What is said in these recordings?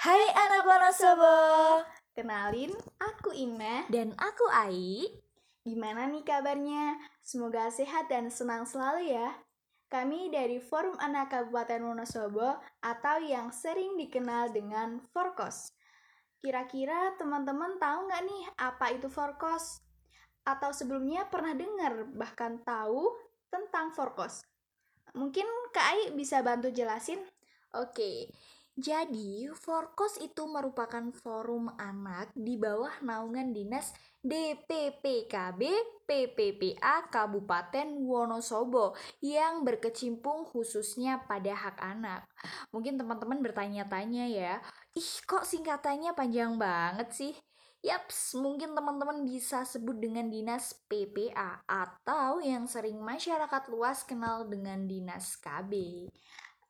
Hai anak Wonosobo Kenalin, aku Ina Dan aku Ai Gimana nih kabarnya? Semoga sehat dan senang selalu ya Kami dari Forum Anak Kabupaten Wonosobo Atau yang sering dikenal dengan Forkos Kira-kira teman-teman tahu nggak nih apa itu Forkos? Atau sebelumnya pernah dengar bahkan tahu tentang Forkos? Mungkin Kak Ai bisa bantu jelasin? Oke, jadi Forkos itu merupakan forum anak di bawah naungan Dinas DPPKB PPPA Kabupaten Wonosobo yang berkecimpung khususnya pada hak anak. Mungkin teman-teman bertanya-tanya ya, ih kok singkatannya panjang banget sih? Yaps, mungkin teman-teman bisa sebut dengan dinas PPA atau yang sering masyarakat luas kenal dengan dinas KB.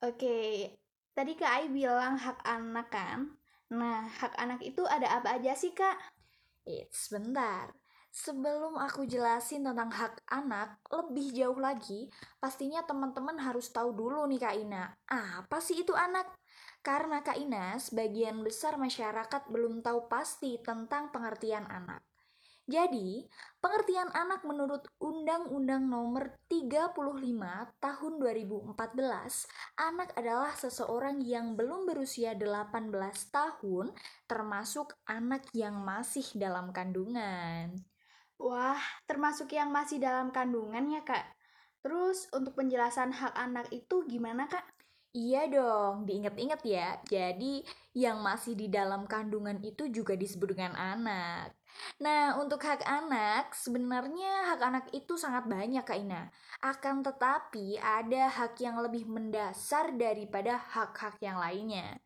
Oke, tadi Kak Ai bilang hak anak kan? Nah, hak anak itu ada apa aja sih Kak? Eits, sebentar. Sebelum aku jelasin tentang hak anak lebih jauh lagi, pastinya teman-teman harus tahu dulu nih Kak Ina, apa sih itu anak? Karena Kak Ina, sebagian besar masyarakat belum tahu pasti tentang pengertian anak. Jadi, pengertian anak menurut Undang-Undang Nomor 35 Tahun 2014, anak adalah seseorang yang belum berusia 18 tahun, termasuk anak yang masih dalam kandungan. Wah, termasuk yang masih dalam kandungan ya, Kak. Terus untuk penjelasan hak anak itu gimana, Kak? Iya dong, diingat-ingat ya. Jadi, yang masih di dalam kandungan itu juga disebut dengan anak. Nah, untuk hak anak, sebenarnya hak anak itu sangat banyak, Kak Ina. Akan tetapi, ada hak yang lebih mendasar daripada hak-hak yang lainnya.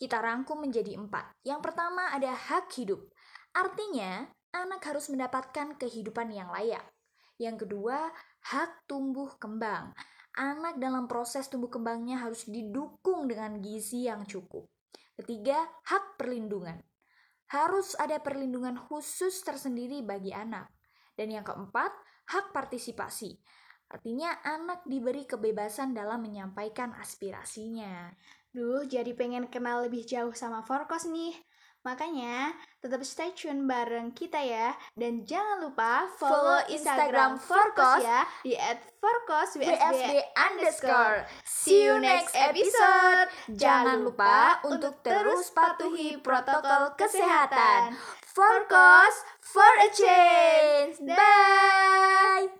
Kita rangkum menjadi empat. Yang pertama ada hak hidup. Artinya, anak harus mendapatkan kehidupan yang layak. Yang kedua, hak tumbuh kembang anak dalam proses tumbuh kembangnya harus didukung dengan gizi yang cukup. Ketiga, hak perlindungan. Harus ada perlindungan khusus tersendiri bagi anak. Dan yang keempat, hak partisipasi. Artinya anak diberi kebebasan dalam menyampaikan aspirasinya. Duh, jadi pengen kenal lebih jauh sama Forkos nih. Makanya, tetap stay tune bareng kita ya. Dan jangan lupa follow Instagram Forkos ya di @forkoswsb underscore. See you next episode. Jangan lupa untuk terus patuhi protokol kesehatan. Forkos for a change. Bye.